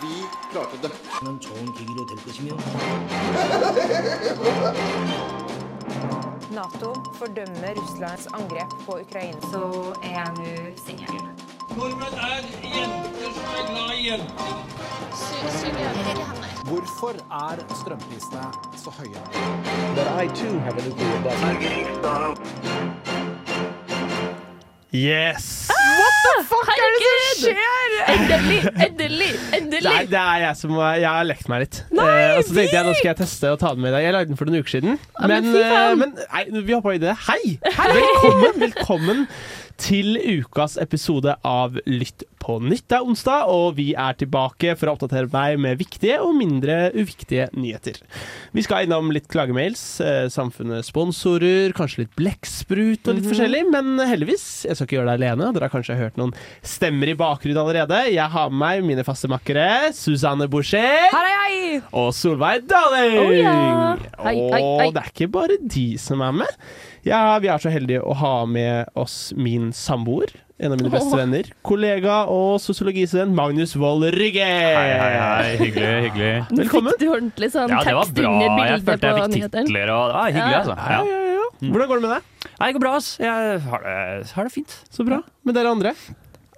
Vi klarte det. 는 좋은 계기로 될 것이며 Nato fordømmer Russlands angrep på Ukraina. så er jeg nå singel. Nordmenn er jenter som er glad i jenter. Hvorfor er strømprisene så høye? Yes! Herregud! Endelig, endelig, endelig! Nei, det er jeg som har- Jeg har lekt meg litt. eh, og så tenkte jeg nå skal jeg teste og ta den med i dag. Jeg lagde den for noen uker siden. Ja, men men fy eh, faen. men nei, vi hoppa i det. Hei! Velkommen, velkommen til ukas episode av Lytt på nytt. Det er onsdag, og vi er tilbake for å oppdatere deg med viktige og mindre uviktige nyheter. Vi skal innom litt klagemails, eh, samfunnets sponsorer, kanskje litt blekksprut og litt forskjellig, men heldigvis, jeg skal ikke gjøre det alene. Dere har kanskje hørt noen stemmer i bakgrunnen allerede. Jeg har med meg mine faste makkere, Susanne Boucher er og Solveig Daling. Oh, ja. Hei, hei, hei. Og det er ikke bare de som er med. Ja, vi er så heldige å ha med oss min samboer, en av mine beste venner, kollega og sosiologistudent Magnus Wold Rygge. Hei, hei, hei. Hyggelig, hyggelig. Velkommen. Fikk du ordentlig sånn Ja, det var tekst bra. under Jeg følte jeg fikk titler og var hyggelig, Ja. altså. Ja, Ja. ja, ja. Hvordan går det med deg? Nei, det går bra, ass. Jeg har det, har det fint. Så bra. Med dere andre?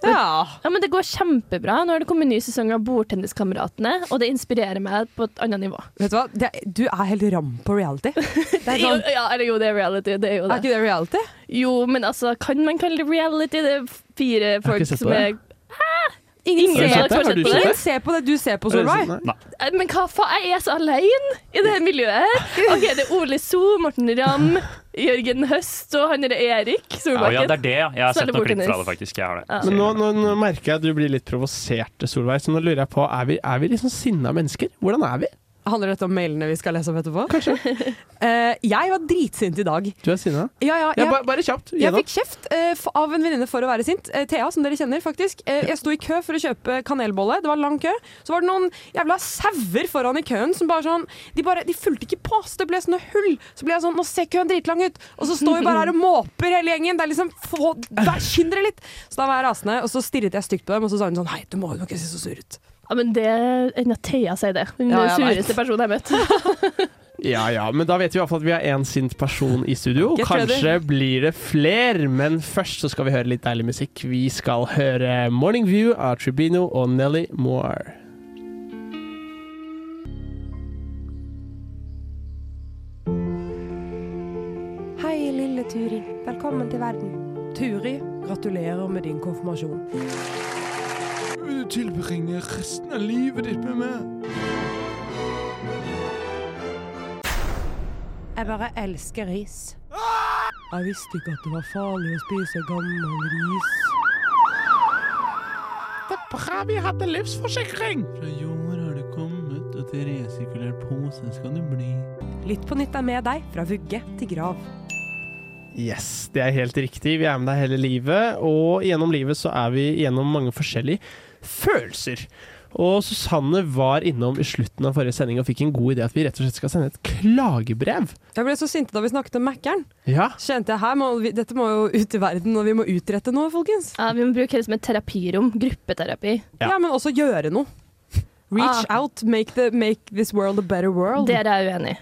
Ja. ja, men det går kjempebra. Nå har det kommet ny sesong av Bordtenniskameratene, og det inspirerer meg på et annet nivå. Vet du hva? Det, er- du er helt ram på reality. Det er, Jo, sånn, ja, eller jo, det er reality. Det er jo er ikke det reality? Jo, men altså, kan man kalle det reality? Det er fire folk som det. er Ingen Har ser sett det? Har sett det? Ingen ser på det du ser på, Solveig. Eh, Men hva faen, jeg er så alene i det miljøet her. Ok, det er Ole So, Morten Ramm, Jørgen Høst og han er Erik Ja, ja, det er det, ja. Jeg har sett noen klipp fra det, faktisk. Jeg har det. Ja. Men nå, nå, nå merker jeg at du blir litt provosert, Solveig, så nå lurer jeg på, er vi, er vi liksom sinna mennesker? Hvordan er vi? Handler dette om mailene vi skal lese opp etterpå? Kanskje. jeg var dritsint i dag. Du er sinna? Ja, ja, Ja, bare, bare kjapt. jeg fikk kjeft uh, av en venninne for å være sint. Uh, Thea, som dere kjenner, faktisk. Jeg sto i kø for å kjøpe kanelbolle. Det var lang kø. Så var det noen jævla sauer foran i køen som bare sånn De, bare, de fulgte ikke på, så det ble sånne hull. Så ble jeg sånn Nå ser køen dritlang ut. Og så står vi bare her og måper hele gjengen. Det er liksom få, Skynd dere litt! Så da var jeg rasende, og så stirret jeg stygt på dem, og så sa hun sånn Hei, du må jo ikke se så sur ut. Ja, men det enn at Thea sier det. Den Ja, sureste personen jeg har møtt. Ja ja, men da vet vi i hvert fall at vi har én sint person i studio. Get Kanskje blir det flere, men først så skal vi høre litt deilig musikk. Vi skal høre Morning View av Tribino og Nelly Moore. Hei, lille Turi. Velkommen til verden. Turi, gratulerer med din konfirmasjon. Vil du tilbringe resten av livet ditt med meg? Jeg bare elsker ris. Jeg visste ikke at det var farlig å spise gammel ris. Det er bra vi hadde livsforsikring! Fra jord har det kommet, og til resirkulert pose skal det bli. Litt på nytt er med deg, fra vugge til grav. Yes, det er helt riktig. Vi er med deg hele livet, og gjennom livet så er vi gjennom mange forskjellige følelser. Og Susanne var innom i slutten av forrige sending og fikk en god idé at vi rett og slett skal sende et klagebrev. Jeg ble så sinte da vi snakket om Mækkern. Ja, Kjente jeg her, må vi, dette må jo ut i verden, og vi må utrette noe, folkens. Ja, vi må bruke det som et terapirom. Gruppeterapi. Ja. Ja, men også gjøre noe. Reach Ah. out, make, the, make this world a better world. Dere er uenig.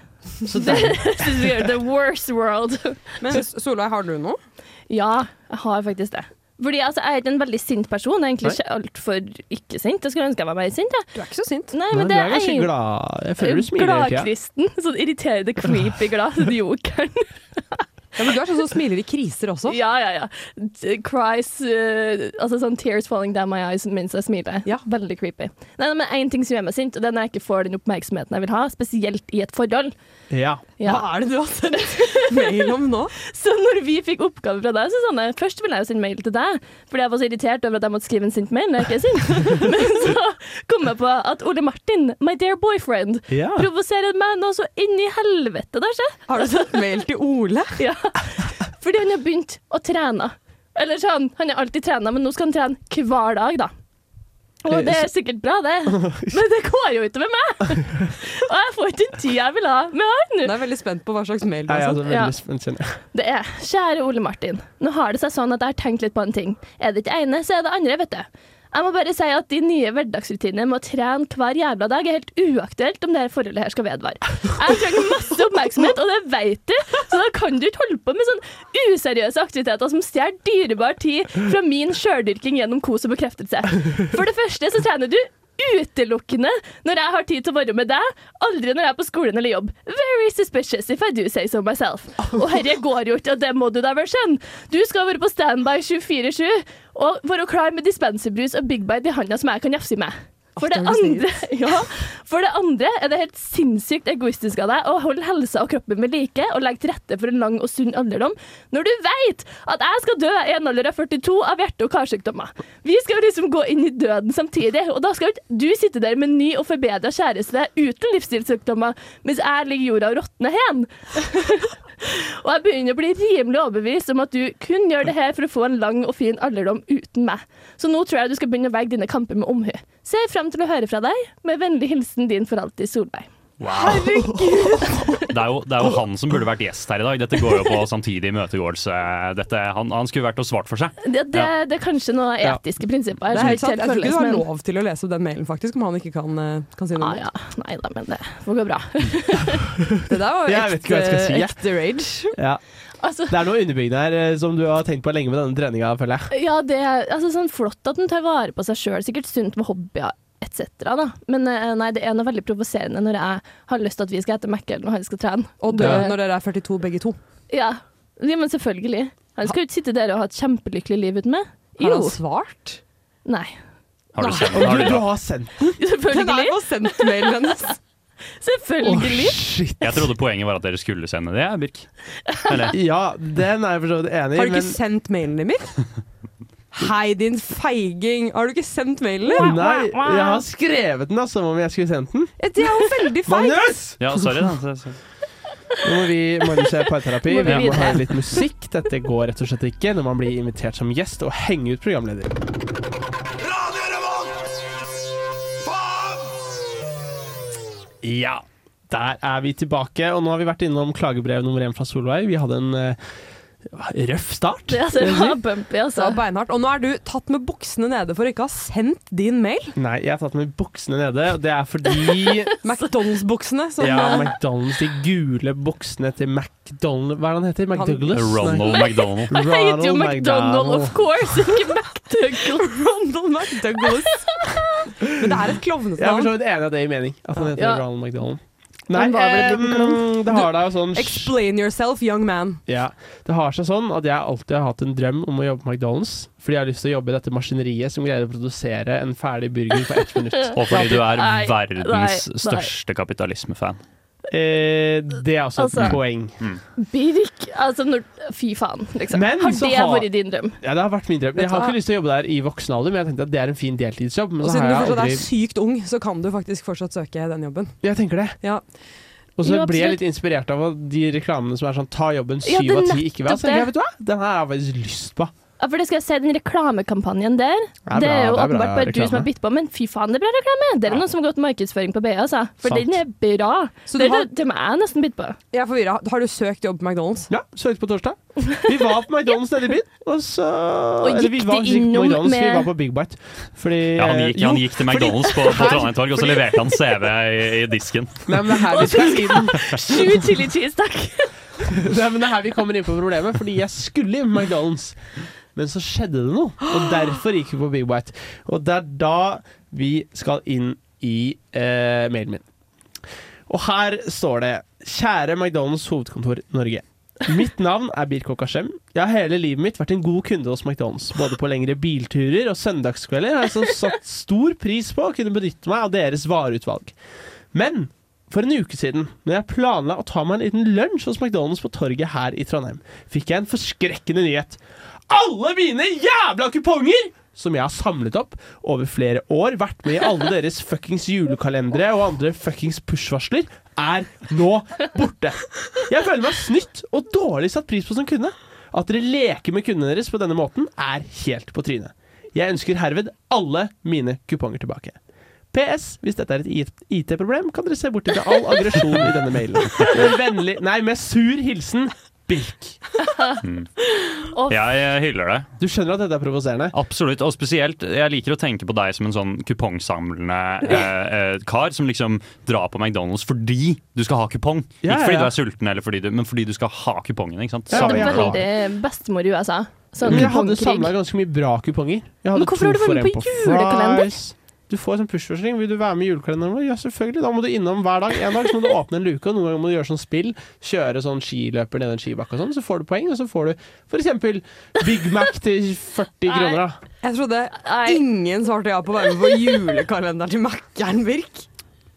Så det synes vi gjør the worst world. Men Solveig, har du noe? Ja, jeg har faktisk det. Fordi altså, Jeg er ikke en veldig sint person. Jeg er egentlig ikke altfor ikke sint. Jeg skulle ønske jeg var mer sint. Jeg. Du er ikke så sint. Nei, Nei, men du det er ganske jeg, glad. Jeg føler du smiler hele tida. Gladkristen. Sånn irriterende, creepy glad. Jokeren. Ja, men du er sånn som smiler i kriser også. Ja, ja, ja. Cries uh, Altså sånn tears falling down my eyes mens jeg smiler. Ja. Veldig creepy. Nei, men én ting som gjør meg sint, og det er når jeg ikke får den oppmerksomheten jeg vil ha, spesielt i et forhold. Ja. Ja. Hva er det du har sendt mail om nå? Så når vi fikk oppgave fra deg, så sånn jeg, Først ville jeg jo sende mail til deg, fordi jeg var så irritert over at jeg måtte skrive en sint mail når jeg ikke er sint. Men så kom jeg på at Ole Martin, my dear boyfriend, ja. provoserer meg nå så inn i helvete der, se. Har du sendt mail til Ole? Ja. Fordi han har begynt å trene. Eller sånn, han har alltid trena, men nå skal han trene hver dag, da. Og det er sikkert bra, det, men det går jo utover meg! Og jeg får ikke den tida jeg vil ha med han. Jeg er veldig spent på hva slags mail du har sendt. Ja. Det er, kjære Ole Martin, nå har det seg sånn at jeg har tenkt litt på en ting. Er det ikke ene, så er det andre, vet du. Jeg må bare si at de nye hverdagsrutinene med å trene hver jævla dag er helt uaktuelt om det her forholdet her skal vedvare. Jeg trenger masse oppmerksomhet, og det vet du, så da kan du ikke holde på med sånne useriøse aktiviteter som stjeler dyrebar tid fra min sjøldyrking gjennom kos og bekreftelse. For det første så trener du utelukkende når jeg har tid til å være med deg, aldri når jeg er på skolen eller jobb. Very suspicious if I do say so myself. Og herre går jo ikke, og det må du da vel skjønne. Du skal være på standby 24-7 og være klar med dispenserbrus og Big Bite i handa som jeg kan jafse med. For det, andre, ja, for det andre er det helt sinnssykt egoistisk av deg å holde helsa og kroppen med like og legge til rette for en lang og sunn alderdom, når du vet at jeg skal dø i en alder av 42 av hjerte- og karsykdommer. Vi skal liksom gå inn i døden samtidig, og da skal ikke du sitte der med ny og forbedra kjæreste uten livsstilssykdommer, mens jeg ligger i jorda og råtner hen. Og jeg begynner å bli rimelig overbevist om at du kun gjør det her for å få en lang og fin alderdom uten meg. Så nå tror jeg du skal begynne å velge dine kamper med omhu. Ser frem til å høre fra deg. Med vennlig hilsen din for alltid, Solveig. Det er, jo, det er jo han som burde vært gjest her i dag. Dette går jo på samtidig imøtegåelse. Dette, han, han skulle vært og svart for seg. Det, det, det er kanskje noen Ja. etiske prinsipper her Det er helt sant. Jeg tror ikke du har men lov til å lese opp den mailen, faktisk, om han ikke kan, eh, kan si noe. ah, ja. Nei da, men det får gå bra. Det der var jo ekte, si, ekte rage. Ja. Altså, Det er noe underbyggende her eh, som du har tenkt på lenge med denne treninga, føler jeg. ja, det er altså, sånn flott at den tar vare på seg sjøl. Sikkert sunt med hobbyer etc. Da. Men eh, nei, det er noe veldig provoserende når jeg har lyst til at vi skal hete Mækkern når han skal trene. Og dø Det- når dere er 42 begge to. Ja. ja, men selvfølgelig. Han skal jo ikke sitte der og ha et kjempelykkelig liv uten meg. Har Jo. han svart? Nei. Har du sendt, har du, du, du har sendt den? Den er jo sendt mailen hennes. Selvfølgelig. shit. Jeg trodde poenget var at dere skulle sende det, Birk. Eller? Ja, den er jeg for så vidt enig i, Har du ikke men sendt mailen din, Mir? Hei, din feiging. Har du ikke sendt mailen din? Nei, jeg har skrevet den da, som om jeg skulle sendt den. Det er jo veldig feigt. Magnus! Ja, sorry, da. Nå må vi Magnus er parterapi. Vi må ha litt musikk. Dette går rett og slett ikke når man blir invitert som gjest og henge ut programleder. Ja, der er vi tilbake. Og nå har vi vært innom klagebrev nummer én fra Solveig. Vi hadde en eh, røff start. Det, altså, det var bumpy, Det altså. var beinhardt. Og nå er du tatt med buksene nede for å ikke ha sendt din mail. Nei, jeg har tatt med buksene nede, og det er fordi McDonald's-buksene. Ja, McDonald's, de gule buksene til McDonald's Hva er det han heter? McDouglas? Ronald McDonald. Jeg heter jo McDonald, of course, ikke McDouglas. Ronald McDouglas. Men det er et klovnete Jeg er for så vidt enig i det i mening. At han heter Ja. Ronald McDonald. Nei, eh, det har da jo sånn Explain yourself, young man. Ja, Det har seg sånn at jeg alltid har hatt en drøm om å jobbe på McDonald's. Fordi jeg har lyst til å jobbe i dette maskineriet som greier å produsere en ferdig burger på ett minutt. Og fordi du er verdens største kapitalismefan. Eh, det er også et Altså- poeng. Birk, altså når, Fy faen, liksom. Men har det har- vært din drøm? Ja, det har vært min drøm. Jeg har ikke lyst til å jobbe der i voksen alder, men jeg tenkte at det er en fin deltidsjobb. Men Og så siden har du fortsatt aldri er sykt ung, så kan du faktisk fortsatt søke den jobben. Jeg tenker det. Ja. Og så blir jeg litt inspirert av de reklamene som er sånn ta jobben syv av ti ikke vil ha. Så jeg, vet du hva, den her har jeg faktisk lyst på. Ja, for det skal jeg si, Den reklamekampanjen der, er det er jo bra, det er bra åpenbart bare du som har bitt på, men fy faen, det er bra reklame! Det er Ja. noen som har gått markedsføring på BA, altså. For Sant. den er bra. Så det er har, det meg jeg nesten bitt på. jeg er forvirra. Har du søkt jobb på McDonald's? Ja, søkte på torsdag. Vi var på McDonald's nede i byen, og så Og Eller, vi gikk var de ikke på innom vi var på Big Bite. Fordi Ja, han gikk, jo, han gikk til McDonald's på, på Trondheim Torg, og så leverte han CV i, i disken. Nei, men det er her vi skal inn Sju chili cheese, takk! Nei, men det er her vi kommer inn på problemet, fordi jeg skulle inn på McDonald's. Men så skjedde det noe, og derfor gikk vi på Big White. Og det er da vi skal inn i eh, mailen min. Og her står det Kjære McDonald's hovedkontor Norge. Mitt navn er Birk Okashem. Jeg har hele livet mitt vært en god kunde hos McDonald's. Både på lengre bilturer og søndagskvelder har jeg så satt stor pris på å kunne benytte meg av deres vareutvalg. Men for en uke siden, når jeg planla å ta meg en liten lunsj hos McDonald's på torget her i Trondheim, fikk jeg en forskrekkende nyhet. Alle mine jævla kuponger! Som jeg har samlet opp over flere år, vært med i alle deres fuckings julekalendere og andre fuckings push-varsler, er nå borte. Jeg føler meg snytt og dårlig satt pris på som kunde. At dere leker med kundene deres på denne måten, er helt på trynet. Jeg ønsker herved alle mine kuponger tilbake. PS. Hvis dette er et IT-problem, kan dere se bort til all aggresjon i denne mailen. Med vennlig Nei, med sur hilsen Birk. Mm. Jeg hyller det. Du skjønner at dette er provoserende? Absolutt. Og spesielt, jeg liker å tenke på deg som en sånn kupongsamlende eh, eh, kar som liksom drar på McDonald's fordi du skal ha kupong. Ja, Ikke fordi ja, du er sulten, eller fordi du, men fordi du skal ha kupongen. Ikke sant? Ja, det er veldig bestemor i USA. Sånn Men jeg hadde samla ganske mye bra kuponger. Jeg hadde Men hvorfor har du vært med en på julekalender? Du får sånn push-forskning. Vil du være med i julekalenderen vår? Ja, selvfølgelig. Da må du innom hver dag. En dag så må du åpne en luke, og noen ganger må du gjøre sånn spill. Kjøre sånn skiløper ned en skibakke og sånn. Så får du poeng, og så får du f.eks. Big Mac til 40 kroner. da. Jeg trodde ingen svarte ja på å være med på julekalenderen til Mækkern Birk.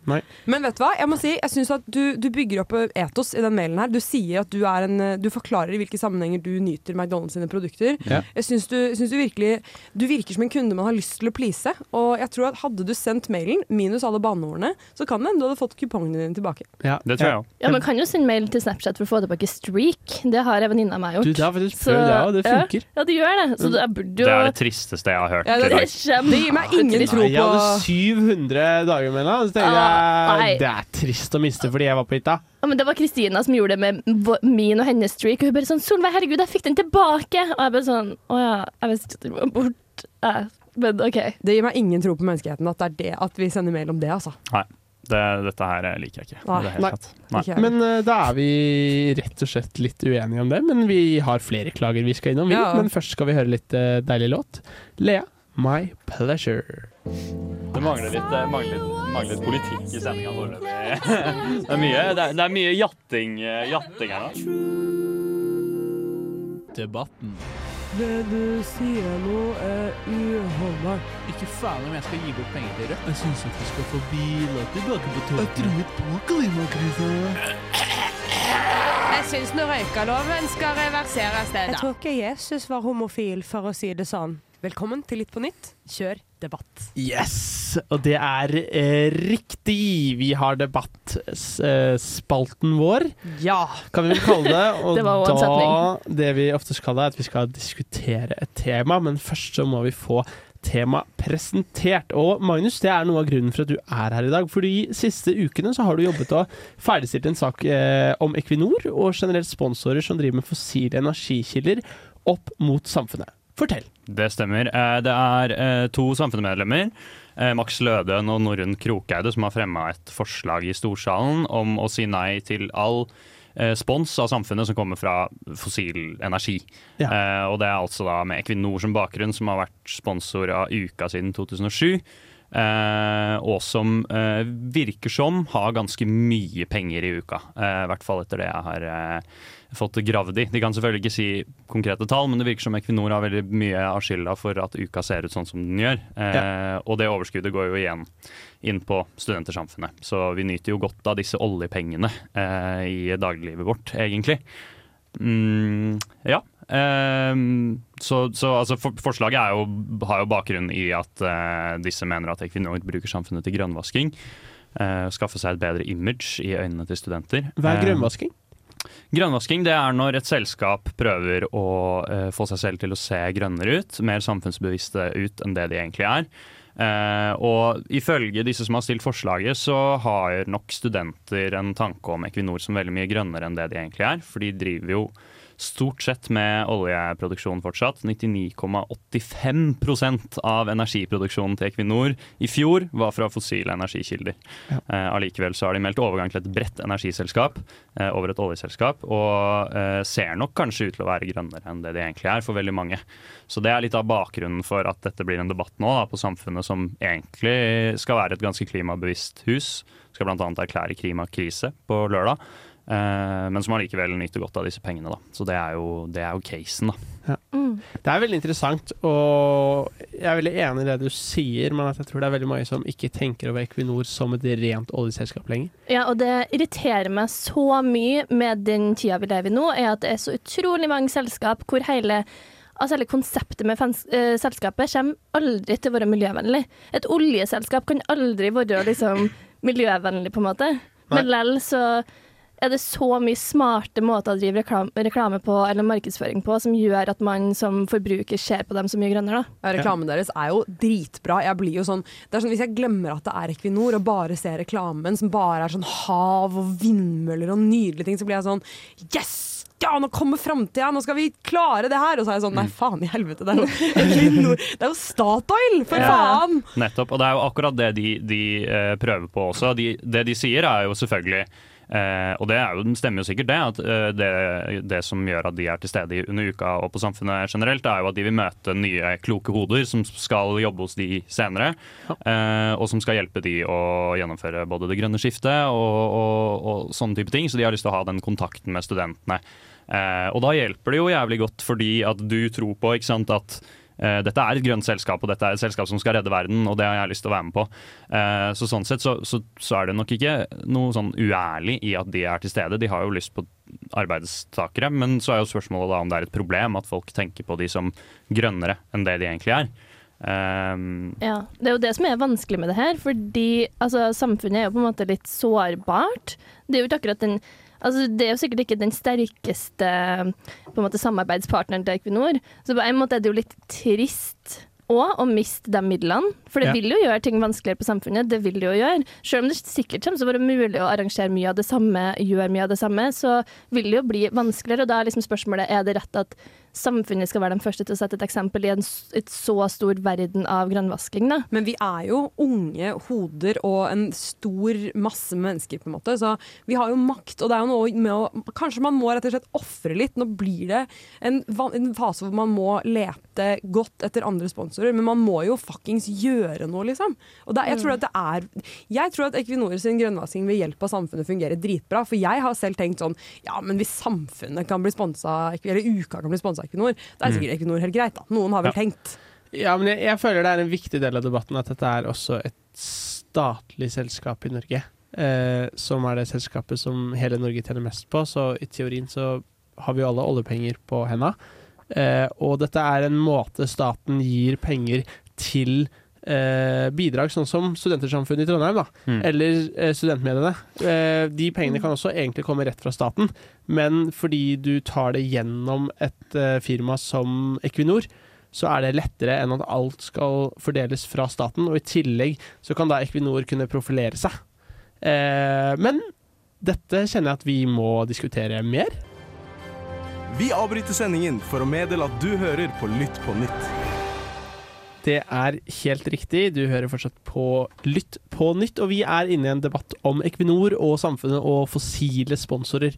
Nei. Men vet du hva? Jeg må si, jeg synes at du, du bygger opp etos i den mailen her. Du sier at du er en Du forklarer i hvilke sammenhenger du nyter McDonald's sine produkter. Ja. Jeg syns du, syns du virkelig Du virker som en kunde man har lyst til å please. Og jeg tror at hadde du sendt mailen, minus alle banneordene, så kan det hende du hadde fått kupongene dine tilbake. Ja. Det tror jeg òg. Ja, Man kan jo sende mail til Snapchat for å få tilbake streak. Det har en venninne av meg gjort. Du, det har faktisk prøvd, ja, det funker. Ja, det gjør det. Så jeg burde jo Det er det tristeste jeg har hørt. Ja, det, det- Det gir meg ingen tro på jeg hadde 700 dager med henne. Så tenkte Ah, nei. det er trist å miste fordi jeg var på hytta. Ja, men Det var Kristina som gjorde det med min og hennes streak. Og hun bare sånn 'Solveig, herregud, jeg fikk den tilbake!' Og jeg bare sånn 'Å ja, jeg visste ikke at den var bort'. Men OK. Det gir meg ingen tro på menneskeheten at det er det at vi sender mail om det, altså. Det, dette her liker jeg ikke. Nei. det Nei. Nei. Ikke. Men uh, da er vi rett og slett litt uenige om det. Men vi har flere klager vi skal innom. Ja. Men først skal vi høre litt uh, deilig låt. Lea, 'My Pleasure'. Det mangler litt, det mangler, mangler litt politikk i sendinga foreløpig. Det er mye, det er, det er mye jatting, eh, jatting her nå. Debatten. Det du sier nå, er uholdbart. Ikke faen om jeg skal gi bort penger til Rødt. Jeg syns at vi skal få biler tilbake på toget. Jeg tror ikke på klimakrisa. Jeg syns nå røykeloven skal reverseres. Det, Jeg tror ikke Jesus var homofil, for å si det sånn. Velkommen til Litt på nytt. Kjør debatt. Yes! Og det er eh, riktig. Vi har debattspalten vår, Ja! kan vi vel kalle det. Og Det var da Det vi oftest kaller, er at vi skal diskutere et tema, men først så må vi få tema presentert. Og Magnus, det er noe av grunnen for at du er her i dag. For de siste ukene så har du jobbet og ferdigstilt en sak eh, om Equinor og generelt sponsorer som driver med fossile energikilder opp mot samfunnet. Fortell. Det stemmer. Eh, Det er eh, to samfunnsmedlemmer, eh, Max Lødøen og Norunn Krokeide, som har fremma et forslag i Storsalen om å si nei til all spons av samfunnet som kommer fra fossil energi. Ja. Eh, og det er altså da med Equinor som bakgrunn, som har vært sponsor av Uka siden 2007. Eh, og som eh, virker som har ganske mye penger i uka. Eh, I hvert fall etter det jeg har fått gravd i. De kan selvfølgelig ikke si konkrete tall, men det virker som Equinor har veldig mye av skylda for at uka ser ut sånn som den gjør. Eh, Og det overskuddet går jo igjen inn på studentersamfunnet. Så vi nyter jo godt av disse oljepengene eh, i dagliglivet vårt, egentlig. Mm, ja. Ehm, så så altså, for, forslaget jo, har jo bakgrunn i at eh, disse mener at Equinor bruker samfunnet til grønnvasking. eh, skaffe seg et bedre image i øynene til studenter. Hva er Eh, grønnvasking? Grønnvasking det er når et selskap prøver å uh, få seg selv til å se grønnere ut, mer samfunnsbevisste ut enn det de egentlig er. Uh, og ifølge disse som har stilt forslaget, så har nok studenter en tanke om Equinor som veldig mye grønnere enn det de egentlig er. For de driver jo stort sett med oljeproduksjon fortsatt. 99,85% av energiproduksjonen til Equinor i fjor var fra fossile energikilder. Ja. Eh, Allikevel så har de meldt overgang til et bredt energiselskap eh, over et oljeselskap, og eh, ser nok kanskje ut til å være grønnere enn det de egentlig er for veldig mange. Så det er litt av bakgrunnen for at dette blir en debatt nå da, på samfunnet som egentlig skal være et ganske klimabevisst hus. Skal bl.a. erklære klimakrise på lørdag. Eh, men som allikevel nyter godt av disse pengene. Da. Så det er jo, det er jo casen, da. Det er veldig interessant, og jeg er veldig enig i det du sier, men at jeg tror det er veldig mange som ikke tenker over Equinor som et rent oljeselskap lenger. Ja, og det irriterer meg så mye med den tida vi lever i nå, er at det er så utrolig mange selskap hvor hele Altså hele konseptet med fans, eh, selskapet kommer aldri til å være miljøvennlig. Et oljeselskap kan aldri være liksom miljøvennlig, på en måte. Men lell så er det så mye smarte måter å drive reklame, reklame på eller markedsføring på som gjør at man som forbruker ser på dem så mye grønnere. da. Ja, reklamen deres er jo dritbra. Jeg blir jo sånn, det er sånn Hvis jeg glemmer at det er Equinor og bare ser reklamen som bare er sånn hav og vindmøller og nydelige ting, så blir jeg sånn Yes! ja, nå kommer framtida, nå skal vi klare det her. Og så er jeg sånn nei, faen i helvete, det er jo, det er jo Statoil, for Ja. faen! Nettopp. Og det er jo akkurat det de, de eh, prøver på også. De, det de sier er jo selvfølgelig eh, og det jo, stemmer jo sikkert det, at eh, det, det som gjør at de er til stede under uka og på samfunnet generelt, er jo at de vil møte nye kloke hoder som skal jobbe hos de senere. eh, og som skal hjelpe de å gjennomføre både det grønne skiftet og, og, og sånne type ting. Så de har lyst til å ha den kontakten med studentene. Eh, og da hjelper det jo jævlig godt fordi at du tror på ikke sant, at dette er et grønt selskap, og dette er et selskap som skal redde verden, og det har jeg lyst til å være med på. Eh, så sånn sett så, så, så er det nok ikke noe sånn uærlig i at de er til stede. De har jo lyst på arbeidstakere, men så er jo spørsmålet da om det er et problem at folk tenker på de som grønnere enn det de egentlig er. Um, Ja, Det er jo det som er vanskelig med det her, fordi altså, samfunnet er jo på en måte litt sårbart. Det er jo ikke akkurat den Altså, det er jo sikkert ikke den sterkeste måte, samarbeidspartneren til Equinor. Så på en måte er det jo litt trist òg å miste de midlene. For det Ja. vil jo gjøre ting vanskeligere på samfunnet. Det vil det jo gjøre. Selv om det sikkert kommer til å være mulig å arrangere mye av det samme, gjøre mye av det samme, så vil det jo bli vanskeligere. Og da er liksom spørsmålet er det rett at samfunnet skal være de første til å sette et eksempel i en, et så stor verden av grønnvasking, da. Men vi er jo unge hoder og en stor masse mennesker, på en måte. Så vi har jo makt, og det er jo noe med å Kanskje man må rett og slett ofre litt. Nå blir det en, en fase hvor man må lete godt etter andre sponsorer, men man må jo fuckings gjøre noe, liksom. Og det, jeg tror at det er Jeg tror at Equinor sin grønnvasking ved hjelp av samfunnet fungerer dritbra. For jeg har selv tenkt sånn Ja, men hvis samfunnet kan bli sponsa, eller Uka kan bli sponsa av Equinor, da er sikkert Equinor helt greit, da. Noen har vel Ja. tenkt. Ja, men jeg, jeg føler det er en viktig del av debatten at dette er også et statlig selskap i Norge. Eh, som er det selskapet som hele Norge tjener mest på, så i teorien så har vi jo alle oljepenger på henda. Eh, og dette er en måte staten gir penger til eh, bidrag, sånn som Studentersamfunnet i Trondheim, da. Mm. Eller eh, studentmediene. Eh, de pengene kan også egentlig komme rett fra staten, men fordi du tar det gjennom et eh, firma som Equinor, så er det lettere enn at alt skal fordeles fra staten. Og i tillegg så kan da Equinor kunne profilere seg. Eh, men dette kjenner jeg at vi må diskutere mer. Vi avbryter sendingen for å meddele at du hører på Lytt på nytt. Det er helt riktig. Du hører fortsatt på Lytt på nytt, og vi er inne i en debatt om Equinor og samfunnet og fossile sponsorer.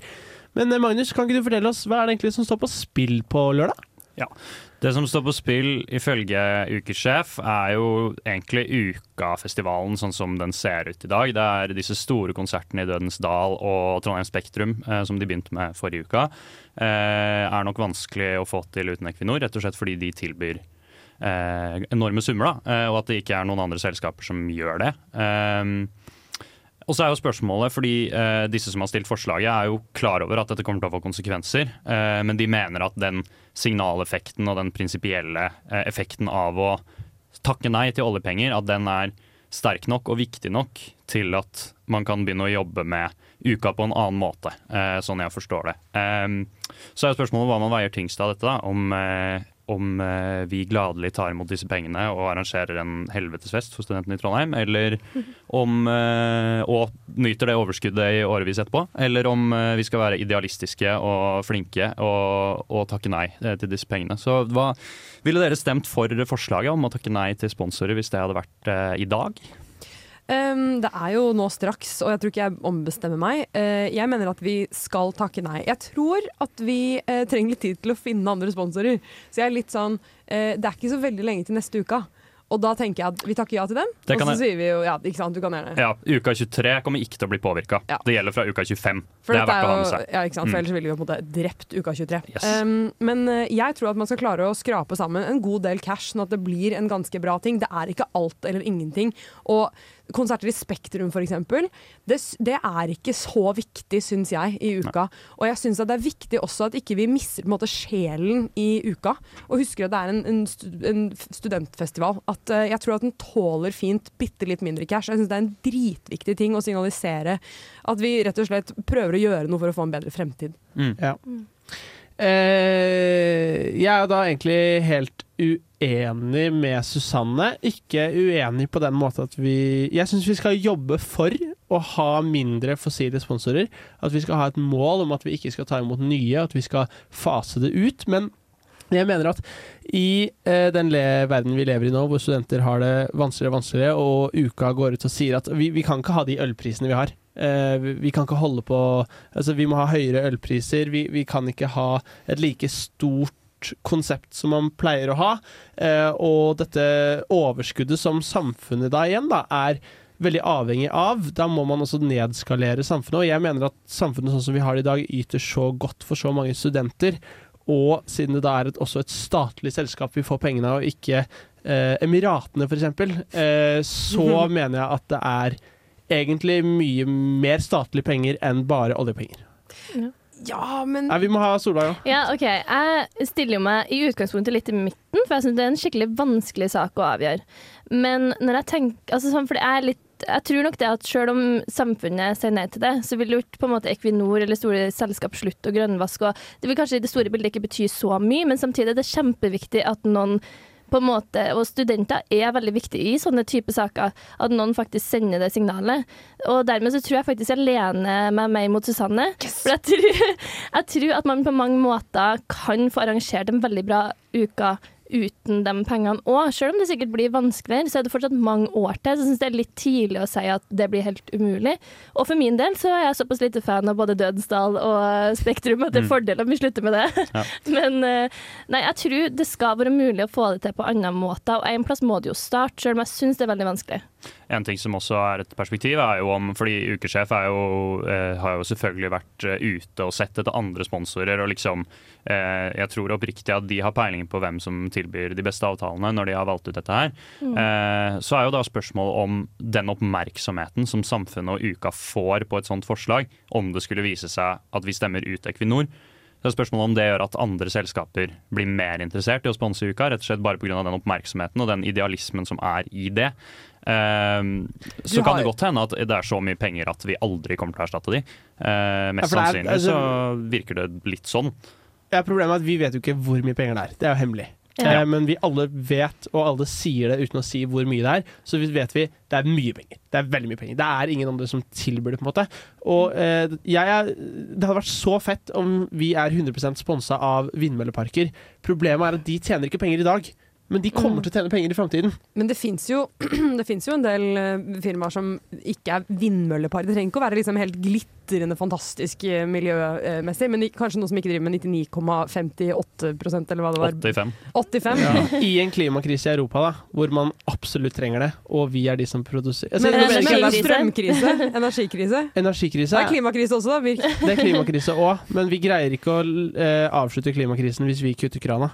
Men eh, Magnus, kan ikke du fortelle oss hva er det egentlig som står på spill på lørdag? Ja, Det som står på spill ifølge ukesjef, er jo egentlig Ukafestivalen sånn som den ser ut i dag. Det er disse store konsertene i Dødens Dal og Trondheim Spektrum eh, som de begynte med forrige uka. Eh, er nok vanskelig å få til uten Equinor, rett og slett fordi de tilbyr eh, enorme summer, da, eh, og at det ikke er noen andre selskaper som gjør det. Eh, og så er jo spørsmålet, fordi eh, disse som har stilt forslaget er jo klar over at dette kommer til å få konsekvenser, eh, men de mener at den signaleffekten og den prinsipielle eh, effekten av å takke nei til oljepenger, at den er sterk nok og viktig nok til at man kan begynne å jobbe med uka på en annen måte, eh, sånn jeg forstår det. Eh, så er jo spørsmålet hva man veier tyngst av dette, da. Om, eh, om eh, vi gladelig tar imot disse pengene og arrangerer en helvetesfest for studentene i Trondheim, eller om eh, Og nyter det overskuddet i årevis etterpå, eller om eh, vi skal være idealistiske og flinke og, og takke nei til disse pengene. Så hva ville dere stemt for forslaget om å takke nei til sponsorer hvis det hadde vært i dag? Um, det er jo nå straks, og jeg tror ikke jeg ombestemmer meg. Uh, jeg mener at vi skal takke nei. Jeg tror at vi uh, trenger litt tid til å finne andre sponsorer. Så jeg er litt sånn uh, Det er ikke så veldig lenge til neste uke. Og da tenker jeg at vi takker ja til dem. Og så sier vi jo ja, ikke sant, du kan gjerne. Ja, Uka 23 kommer ikke til å bli påvirka. Ja. Det gjelder fra uka 25. For det er verdt å ha med seg. Ja, ikke sant? For Mm. ellers ville vi jo på en måte drept uka 23. Yes. Um, men eh, jeg tror at man skal klare å skrape sammen en god del cash, sånn at det blir en ganske bra ting. Det er ikke alt eller ingenting. Og konserter i Spektrum, eksempel, det, det er ikke så viktig, syns jeg, i uka. Og jeg syns det er viktig også at ikke vi mister på en måte sjelen i uka. Og husker at det er en, en, en studentfestival. At eh, jeg tror at den tåler fint bitte litt mindre cash. Jeg syns det er en dritviktig ting å signalisere at vi rett og slett prøver å gjøre noe for å få en bedre fremtid. Ja. Eh, jeg er da egentlig helt uenig med Susanne. Ikke uenig på den måten at vi Jeg syns vi skal jobbe for å ha mindre fossile sponsorer. At vi skal ha et mål om at vi ikke skal ta imot nye, at vi skal fase det ut. Men jeg mener at i eh, den verden vi lever i nå, hvor studenter har det vanskeligere og vanskeligere, og uka går ut og sier at vi, vi kan ikke ha de ølprisene vi har. Eh, vi, vi kan ikke holde på Altså, vi må ha høyere ølpriser. Vi, vi kan ikke ha et like stort konsept som man pleier å ha. Eh, og dette overskuddet som samfunnet da igjen da, er veldig avhengig av. Da må man også nedskalere samfunnet. Og jeg mener at samfunnet sånn som vi har det i dag, yter så godt for så mange studenter. Og siden det da er et, også et statlig selskap vi får pengene av, og ikke eh, Emiratene f.eks., eh, så mener jeg at det er egentlig mye mer statlige penger enn bare oljepenger. Ja, men Nei, vi må ha Solveig òg. Ja, OK. Jeg stiller jo meg i utgangspunktet litt i midten, for jeg syns det er en skikkelig vanskelig sak å avgjøre. Men når jeg tenker altså sånn, for jeg, er litt, jeg tror nok det at selv om samfunnet sier nei til det, så vil jo ikke på en måte Equinor eller store selskap slutte å grønnvaske. og Det vil kanskje i det store bildet ikke bety så mye, men samtidig er det kjempeviktig at noen på en måte, og studenter er veldig viktige i sånne type saker. At noen faktisk sender det signalet. Og dermed så tror jeg faktisk jeg lener meg mer mot Susanne. For jeg tror, jeg tror at man på mange måter kan få arrangert en veldig bra uke uten de pengene òg. Selv om det sikkert blir vanskeligere, så er det fortsatt mange år til. Så jeg syns det er litt tidlig å si at det blir helt umulig. Og for min del så er jeg såpass lite fan av både Dødsdal og Spektrum at det er Mm. fordel om vi slutter med det. Ja. Men eh, nei, jeg tror det skal være mulig å få det til på andre måter, og en plass må det jo starte, selv om jeg syns det er veldig vanskelig. En ting som også er et perspektiv, er jo om Fordi ukesjef jo, eh, har jo selvfølgelig vært eh, ute og sett etter andre sponsorer. og liksom eh, Jeg tror oppriktig at de har peiling på hvem som tilbyr de beste avtalene når de har valgt ut dette her. Eh, så er jo da spørsmålet om den oppmerksomheten som samfunnet og uka får på et sånt forslag, om det skulle vise seg at vi stemmer ut Equinor. Så er spørsmålet om det gjør at andre selskaper blir mer interessert i å sponse uka, rett og slett bare pga. den oppmerksomheten og den idealismen som er i det. Ehm, så har... kan det godt hende at det er så mye penger at vi aldri kommer til å erstatte de. Uh, mest Ja, er- sannsynlig altså- så virker det litt sånn. Ja, problemet er at vi vet jo ikke hvor mye penger det er. Det er jo hemmelig. Ja. Uh, men vi alle vet, og alle sier det uten å si hvor mye det er, så vi vet vi det er mye penger. Det er veldig mye penger. Det er ingen andre som tilbyr det, på en måte. Og uh, jeg er, det hadde vært så fett om vi er 100% sponsa av vindmølleparker. Problemet er at de tjener ikke penger i dag, men de kommer til å tjene penger i framtiden. Men det fins jo, jo en del eh, firmaer som ikke er vindmøllepar. Det trenger ikke å være liksom helt glitrende fantastisk eh, miljømessig, men kanskje noe som ikke driver med 99,58% eller hva det var. 85. 85? I en klimakrise i Europa, da, hvor man absolutt trenger det, og vi er de som produserer altså, Men men, men ikke- det er strømkrise, energikrise. Energikrise Det er klimakrise også, da. Virk. Det er klimakrise òg, men vi greier ikke å uh, avslutte klimakrisen hvis vi kutter krana.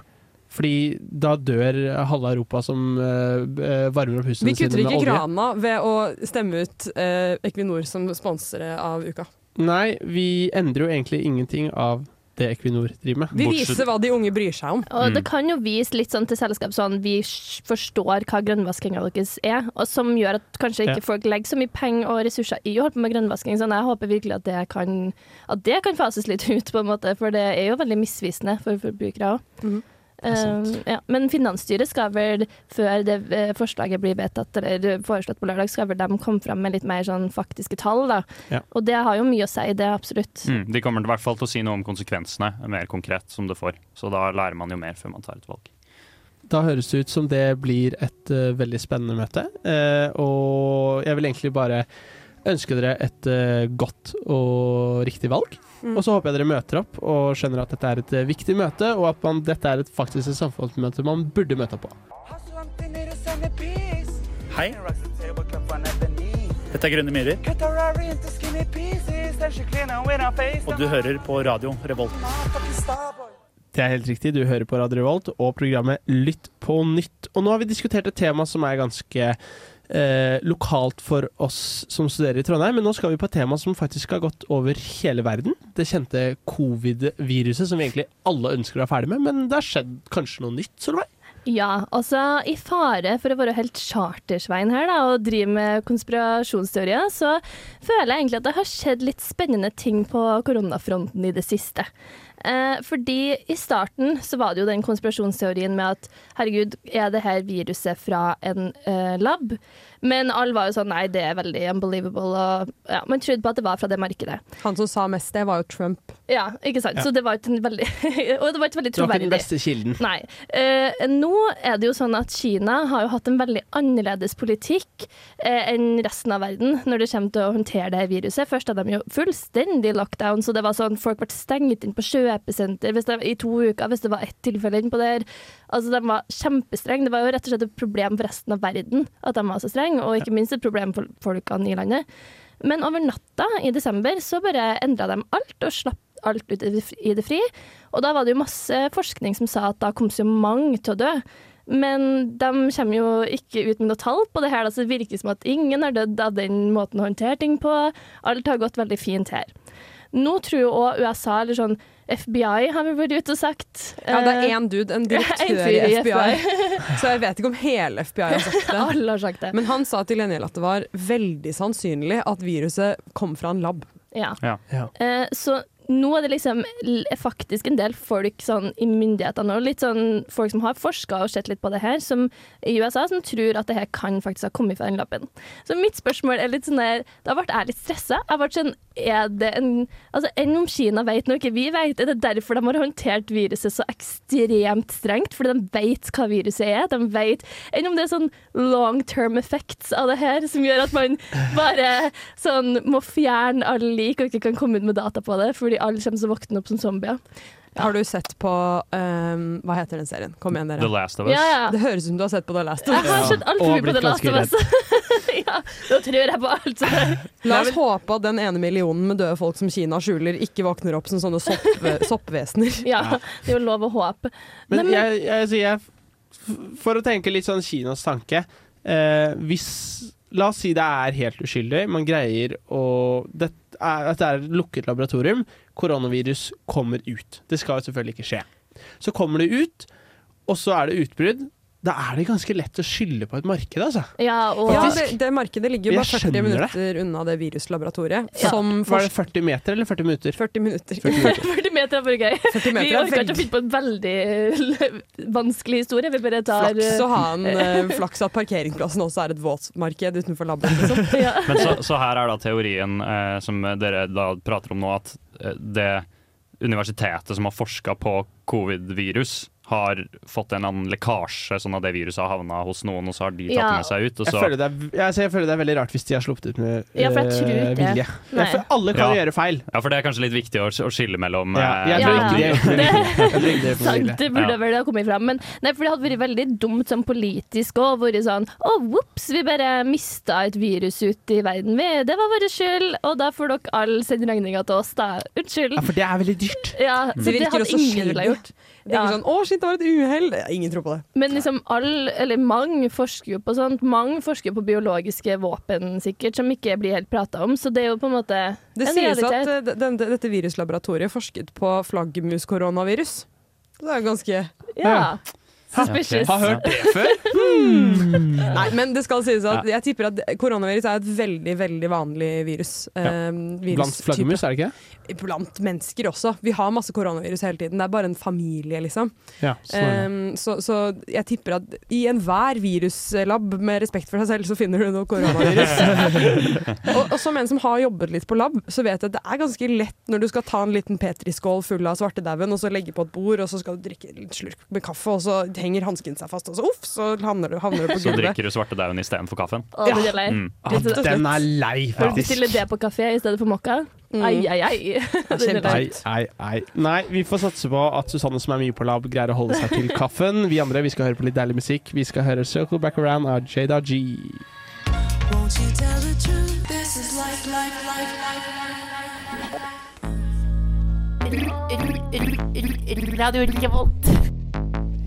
Fordi da dør halve Europa som eh, varmer opp husene Vi kutter ikke olje. krana ved å stemme ut uh, Equinor som sponsere av uka. Nei, vi endrer jo egentlig ingenting av det Equinor driver med. Vi Bortsett- viser hva de unge bryr seg om. Og Mm. det kan jo vise litt sånn til selskap sånn vi forstår hva grønnvaskinga deres er, og som gjør at kanskje ikke Ja. folk legger så mye penger og ressurser i å holde på med grønnvasking. Sånn, jeg håper virkelig at det kan at det kan fases litt ut, på en måte, for det er jo veldig misvisende for forbrukere òg. Mhm. Sant. ja. Men Finansstyret skal vel, før det eh, forslaget blir vedtatt eller foreslått på lørdag, skal vel de komme fram med litt mer sånn faktiske tall. da. Ja. Og det har jo mye å si, det absolutt. Mm, de kommer i hvert fall til å si noe om konsekvensene mer konkret som det får. Så da lærer man jo mer før man tar et valg. Da høres det ut som det blir et uh, veldig spennende møte. uh, og jeg vil egentlig bare ønske dere et eh, godt og riktig valg. Mm. Og så håper jeg dere møter opp og skjønner at dette er et eh, viktig møte, og at man, dette er et faktisk et samfunnsmøte man burde møte opp på. Hei. Dette er Grønne myrer. Og du hører på radio Revolt. Det er helt riktig, du hører på Radio Revolt og programmet Lytt på nytt. Og nå har vi diskutert et tema som er ganske eh, lokalt for oss som studerer i Trondheim, men nå skal vi på et tema som faktisk har gått over hele verden. Det kjente covid-viruset som vi egentlig alle ønsker å være ferdig med, men det har skjedd kanskje noe nytt, Solveig? Ja, altså i fare for å være helt chartersveien her da, og drive med konspirasjonsteorier, så føler jeg egentlig at det har skjedd litt spennende ting på koronafronten i det siste. Eh, fordi i starten så var det jo den konspirasjonsteorien med at herregud, er det her viruset fra en eh, lab? Men alle var jo sånn nei, det er veldig unbelievable. Og ja, man trodde på at det var fra det markedet. Han som sa mest det, var jo Trump. Ja, ikke sant. Ja. Så det var ikke en veldig Og det var ikke veldig troverdig. Det var ikke den beste kilden. Nei. Eh, nå er det jo sånn at Kina har jo hatt en veldig annerledes politikk eh, enn resten av verden når det kommer til å håndtere det viruset. Først hadde de jo fullstendig lockdown, så det var sånn folk ble stengt inn på sjøepisenter hvis det, i to uker hvis det var ett tilfelle innpå der. Altså, de var kjempestrenge. Det var jo rett og slett et problem for resten av verden at de var så strenge, og ikke minst et problem for folkene i landet. Men over natta i desember så bare endra de alt og slapp alt ut i det fri-. Og da var det jo masse forskning som sa at da kom så mange til å dø. Men de kommer jo ikke ut med noe tall på det her. så Det virker som at ingen har dødd av den måten å håndtere ting på. Alt har gått veldig fint her. Nå tror jo òg USA, eller sånn FBI, har vi vært ute og sagt. Ja, det er Eh, én dude, en en direktør i i FBI. Så jeg vet ikke om hele FBI har sagt det. Alle har sagt det. Men han sa til gjengjeld at det var veldig sannsynlig at viruset kom fra en lab. Ja. Ja. Eh, så nå er det liksom faktisk en del folk sånn, i myndighetene og litt sånn folk som har forska og sett litt på det her, som i USA, som tror at det her kan faktisk ha kommet fra den lappen. Så mitt spørsmål er litt sånn der Da ble jeg litt stressa. Jeg ble sånn Er det en Altså, enn om Kina vet noe vi vet? Er det derfor de har håndtert viruset så ekstremt strengt? Fordi de vet hva viruset er? De vet Enn om det er sånn long term effects av det her, som gjør at man bare sånn må fjerne alle lik og ikke kan komme ut med data på det, fordi alle kommer til å våkne opp som zombier. Har du sett på um, Hva heter den serien? Kom igjen, dere. The Last of Us. Ja, ja. Det høres ut som du har sett på The Last of Us. Jeg har sett altfor mye på The Last of Us. ja, da tror jeg på alt. Så. La oss håpe at den ene millionen med døde folk som Kina skjuler, ikke våkner opp som sånne sopp, soppvesener. Ja, det er jo lov å håpe. Men men jeg, jeg, jeg, for å tenke litt sånn Kinas tanke eh, Hvis La oss si det er helt uskyldig, man greier å det er, At det er et lukket laboratorium. Koronavirus kommer ut. Det skal jo selvfølgelig ikke skje. Så kommer det ut, og så er det utbrudd. Da er det ganske lett å skylde på et marked, altså. Ja, og Ja, det, det markedet ligger jo bare 40 minutter det. unna det viruslaboratoriet. Ja. Som Var det 40 meter eller 40 minutter? 40 minutter. 40 minutter. 40 meter er bare gøy. 40 Vi meter er orker ikke å finne på en veldig vanskelig historie. Vi bare tar flaks å ha en uh, flaks at parkeringsplassen også er et våtmarked utenfor laben. Liksom. ja. Men så, så her er da teorien eh, som dere da prater om nå, at eh, det universitetet som har forska på covid-virus, har fått en annen lekkasje, sånn at det viruset har havna hos noen, og så har de tatt Ja. det med seg ut. Og Jeg føler, det er, jeg, jeg føler det er veldig rart hvis de har sluppet ut med Ja, for jeg tror eh, ikke. vilje. Nei. Ja, for alle kan Ja. gjøre feil. ja, for det er kanskje litt viktig å, å skille mellom Ja, eh, jeg tror ikke Det- ikke- jeg tror ikke de på Sant, det burde vel ha kommet fram. Men nei, for det hadde vært veldig dumt sånn politisk òg. Vært sånn Å, vops, vi bare mista et virus ut i verden. Vi, det var vår skyld, og da får dere alle sende regninga til oss, da. Unnskyld. Ja, for det er veldig dyrt. Ja, så det virker hadde også ingen villet gjort. Det er ikke sånn 'Å, shit, det var et uhell'. Ingen tror på det. Men liksom all, eller mange forsker jo på sånt. Mange forsker på biologiske våpen, sikkert, som ikke blir helt prata om. Så det er jo på en måte Det en sies realitet. at eh, den- dette viruslaboratoriet forsket på flaggermuskoronavirus. Det er ganske Ja. Suspicious. Har hørt det før? Nei, men det skal sies at jeg tipper at koronavirus er et veldig, veldig vanlig virus. Ja. virus Blant flaggermus, er det ikke? Blant mennesker også. Vi har masse koronavirus hele tiden. Det er bare en familie, liksom. Ja. Um, så, så jeg tipper at i enhver viruslab, med respekt for deg selv, så finner du noe koronavirus. og, og som en som har jobbet litt på lab, så vet jeg at det er ganske lett når du skal ta en liten petriskål full av svartedauden, og så legge på et bord, og så skal du drikke en slurk med kaffe, og så henger hansken seg fast, og så uff, så havner du, havner du på så gulvet. drikker du svartedauden istedenfor kaffen. Å, det er lei. Mm. Ah, den er lei, faktisk. du bestille det på kafé i stedet for mokka? Mm. Ai, ai, ai. Det ai, ei. Nei, vi får satse på at Susanne som er mye på lab, greier å holde seg til kaffen. Vi andre vi skal høre på litt deilig musikk. Vi skal høre Circle Back Around av Jada G. Radio Revolt.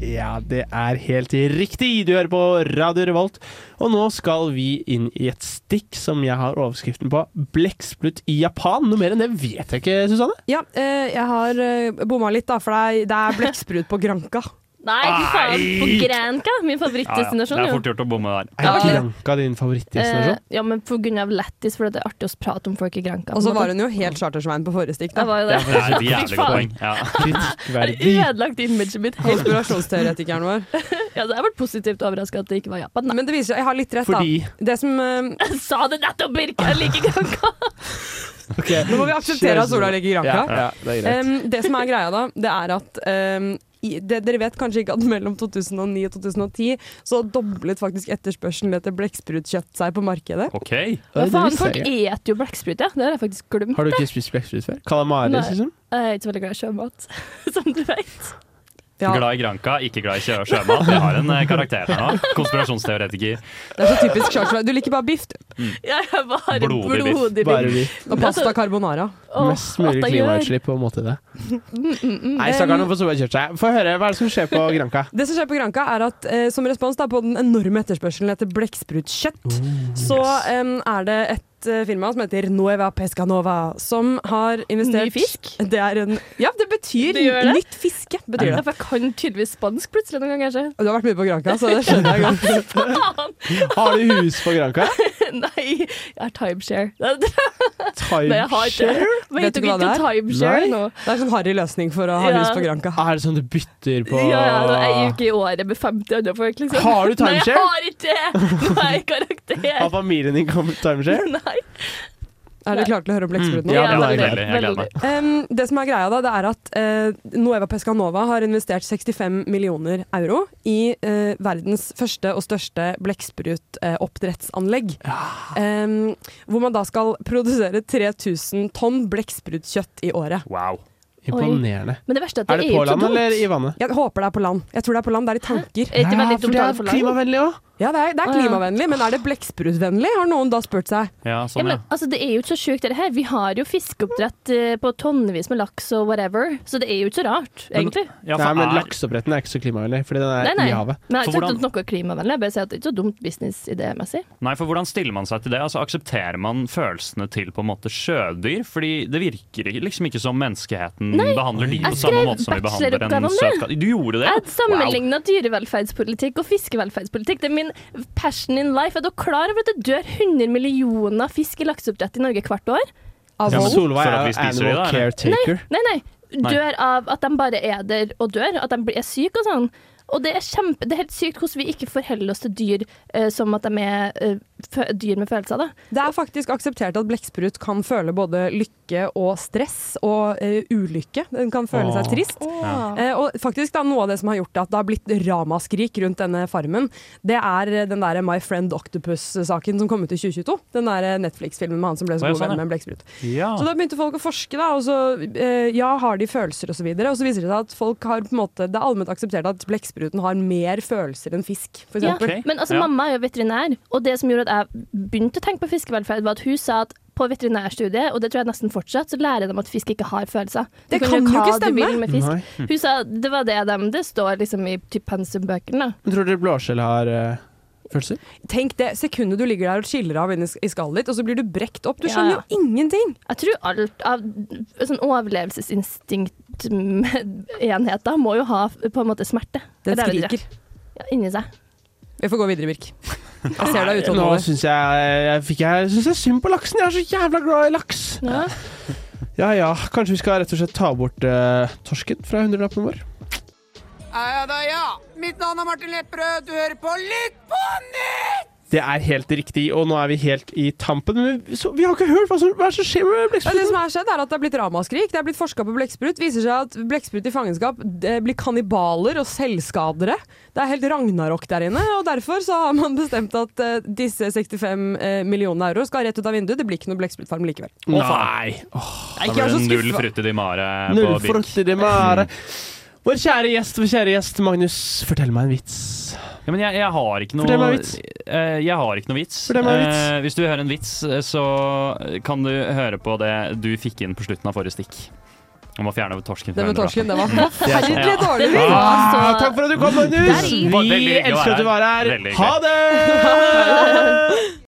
Ja, det er helt riktig. Du hører på Radio Revolt. Og nå skal vi inn i et stikk som jeg har overskriften på. Blekksprut i Japan. Noe mer enn det vet jeg ikke, Susanne. Ja, eh, jeg har eh, bomma litt, da, for det er, blekksprut på Granka. Nei, fy faen. På Nei. Granca, min Ja, ja. Det er fort gjort å bomme der. Er Granca din favorittdestinasjon? Eh, ja, men av lættis, for det er artig å prate om folk i Granca. Og så var hun jo helt chartersvein på forrige stikk. Da. var jo Det det. er et jævlig godt poeng. Jeg Kritikkverdig. ødelagt imaget mitt helt. Konspirasjonsteoretikeren vår. Ja, det har vært positivt overraska at det ikke var Japan. Da. Men det viser seg, jeg har litt rett, da. Fordi Det som, uh... Jeg sa det nettopp, Birke! Jeg liker Granca. Ok. nå må vi akseptere at sola ligger i Ja, Granca. ja, det. Um, det som er greia da, det er at um, i, det, Dere vet kanskje ikke at mellom 2009 og 2010 så doblet faktisk etterspørselen etter blekksprutkjøtt seg på markedet. OK. Hva faen, folk eter jo blekksprut, ja. Det har jeg faktisk glemt. Har du ikke spist blekksprut før? Kalamaris, liksom? Jeg er ikke så veldig glad i sjømat, som du vet. Ja, Glad i Granca, ikke glad i sjø sjømat. Vi har en eh, karakter her nå. Konspirasjonsteoretiker. det er så typisk Charles Du liker bare biff du. Jeg er bare Blodig biff. blodig Bare biff. og pasta carbonara. Oh, Mest mulig klimautslipp på en måte i det. Mm, mm, mm. Nei, stakkarene får sola kjørt seg. Få høre, hva er det som skjer på Granca? Det som skjer på Granca er at eh, Som respons da på den enorme etterspørselen etter blekksprutkjøtt, så um, er det et eh, firma som heter Nueva Pescanova, som har investert Ny fisk? Det er en Ja, det betyr Det det? nytt fiske. betyr Ja, det. for jeg kan tydeligvis spansk plutselig noen ganger, kanskje. Du har vært mye på Granca, så det skjønner jeg godt. Har du hus på Granca? Nei, jeg har timeshare. Timeshare? Nei, jeg har ikke. Vet Vet du dere hva det er? timeshare nå? Det er sånn harry løsning for å ha Ja. hus på Granka. Er det sånn du bytter på Ja, ja, er ei uke i året med 50 andre folk, liksom. Har du Nei, jeg timeshare? har ikke det! Nå er jeg karakter. Har familien din kommet timeshare? Nei. Er dere klare til å høre om blekksprut nå? Ja, Ja, det er veldig. Jeg gleder meg. Em, det som er greia da, det er at uh, Nueva Pescanova har investert 65 millioner euro i uh, verdens første og største blekksprutoppdrettsanlegg. hvor man da skal produsere 3000 tonn blekksprutkjøtt i året. Wow. Imponerende. Men det er at Er det det er på land eller i vannet? Jeg håper det er på land. Jeg tror det er på land, det er i tanker. Er det veldig for dumt det er det klimavennlig òg. Ja, det er, det er klimavennlig, men er det blekksprutvennlig, har noen da spurt seg. Ja, Ja, sånn, men, ja. altså, det er jo ikke så sjukt, det her. Vi har jo fiskeoppdrett eh, på tonnevis med laks og whatever, så det er jo ikke så rart, egentlig. ja Nei, men er- lakseoppdretten er ikke så klimavennlig, fordi den er nei. i havet. Men jeg har ikke sagt hvordan- at noe klimavennlig, jeg bare sier at det er ikke så dumt businessidémessig. Nei, for hvordan stiller man seg til det? Altså, Aksepterer man følelsene til på en måte sjødyr? Fordi det virker liksom ikke som menneskeheten behandler de på samme måte som vi behandler en bacheloroppgave søt katt. Du gjorde det? Jeg sammenligna dyrevelferdspolitikk og fiskevelferdspolitikk. Det er min passion in life. Er du klar over at det dør 100 millioner fisk i lakseoppdrett i Norge hvert år? Av Ja. Solveig er jo animal caretaker. Nei, nei. Nei. Dør av at de bare er der og dør. At de blir- er syke og sånn. Og det er, kjempe, det er helt sykt hvordan vi ikke forholder oss til dyr eh, som at de er eh, dyr med følelser. Da. Det er faktisk akseptert at blekksprut kan føle både lykke og stress og eh, ulykke. Den kan føle Åh. seg trist. Eh, og faktisk da, Noe av det som har gjort at det har blitt ramaskrik rundt denne farmen, det er eh, den der My Friend Octopus-saken som kom ut i 2022. Den der Netflix-filmen med han som ble så god sånn, venn med en blekksprut. Ja. Så da begynte folk å forske, da, og så eh, ja, har de følelser. Og, så videre. og så viser det seg at folk har på en måte, det er allment akseptert at blekkspruten har mer følelser enn fisk, for Ja, eksempel. Men altså, ja. mamma er jo veterinær, og det som gjorde at jeg begynte å tenke på fiskevelferd, var at hun sa at på veterinærstudiet, og det tror jeg nesten fortsatt, så lærer de at fisk ikke har følelser. Du Det kan kan jo ikke stemme. Hun sa det var det de Det står liksom i typ pensumbøkene. tror dere blåskjell har eh, følelser? Tenk det sekundet du ligger der og chiller av inni i skallet ditt, og så blir du brekt opp. Du skjønner ja. jo ingenting! Jeg tror alt av sånn overlevelsesinstinkt-enheter må jo ha på en måte smerte. Den er skriker. Ja, inni seg. Vi får gå videre, Birk. Jeg ser deg Nå syns jeg, jeg, fikk jeg synes jeg synd på laksen. Jeg er så jævla glad i laks. Ja. Ja ja, kanskje vi skal rett og slett ta bort uh, torsken fra hundrelappen vår. Ja da, ja. Mitt navn er Martin Lepperød. Du hører på Lytt på nytt! Det er helt riktig, og nå er vi helt i tampen. Men vi, så, vi har ikke hørt hva som, hva som skjer med Ja, det som er skjedd er at det er blitt ramaskrik. Det er blitt forska på blekksprut. Viser seg at blekksprut i fangenskap blir kannibaler og selvskadere. Det er helt ragnarok der inne, og derfor så har man bestemt at uh, disse 65 uh, millionene euro skal rett ut av vinduet. Det blir ikke noe blekksprutfarm likevel. Nei. Da blir det null frutte di mare Null di mare. Vår kjære gjest, vår kjære gjest, Magnus, fortell meg en vits. Ja, men jeg, jeg har ikke noe Fortell meg en vits. Eh, jeg har ikke noe vits. Fortell meg en vits. Eh, hvis du vil høre en vits, eh, så kan du høre på det du fikk inn på slutten av forrige stikk. Om å fjerne torsken Det fra med torsken, det var forferdelig Ja. dårlig. Det var Ah, så- takk for at du kom, Magnus. I- Vi Veldig hyggelig å elsker være at du var her. her. Veldig Ha det!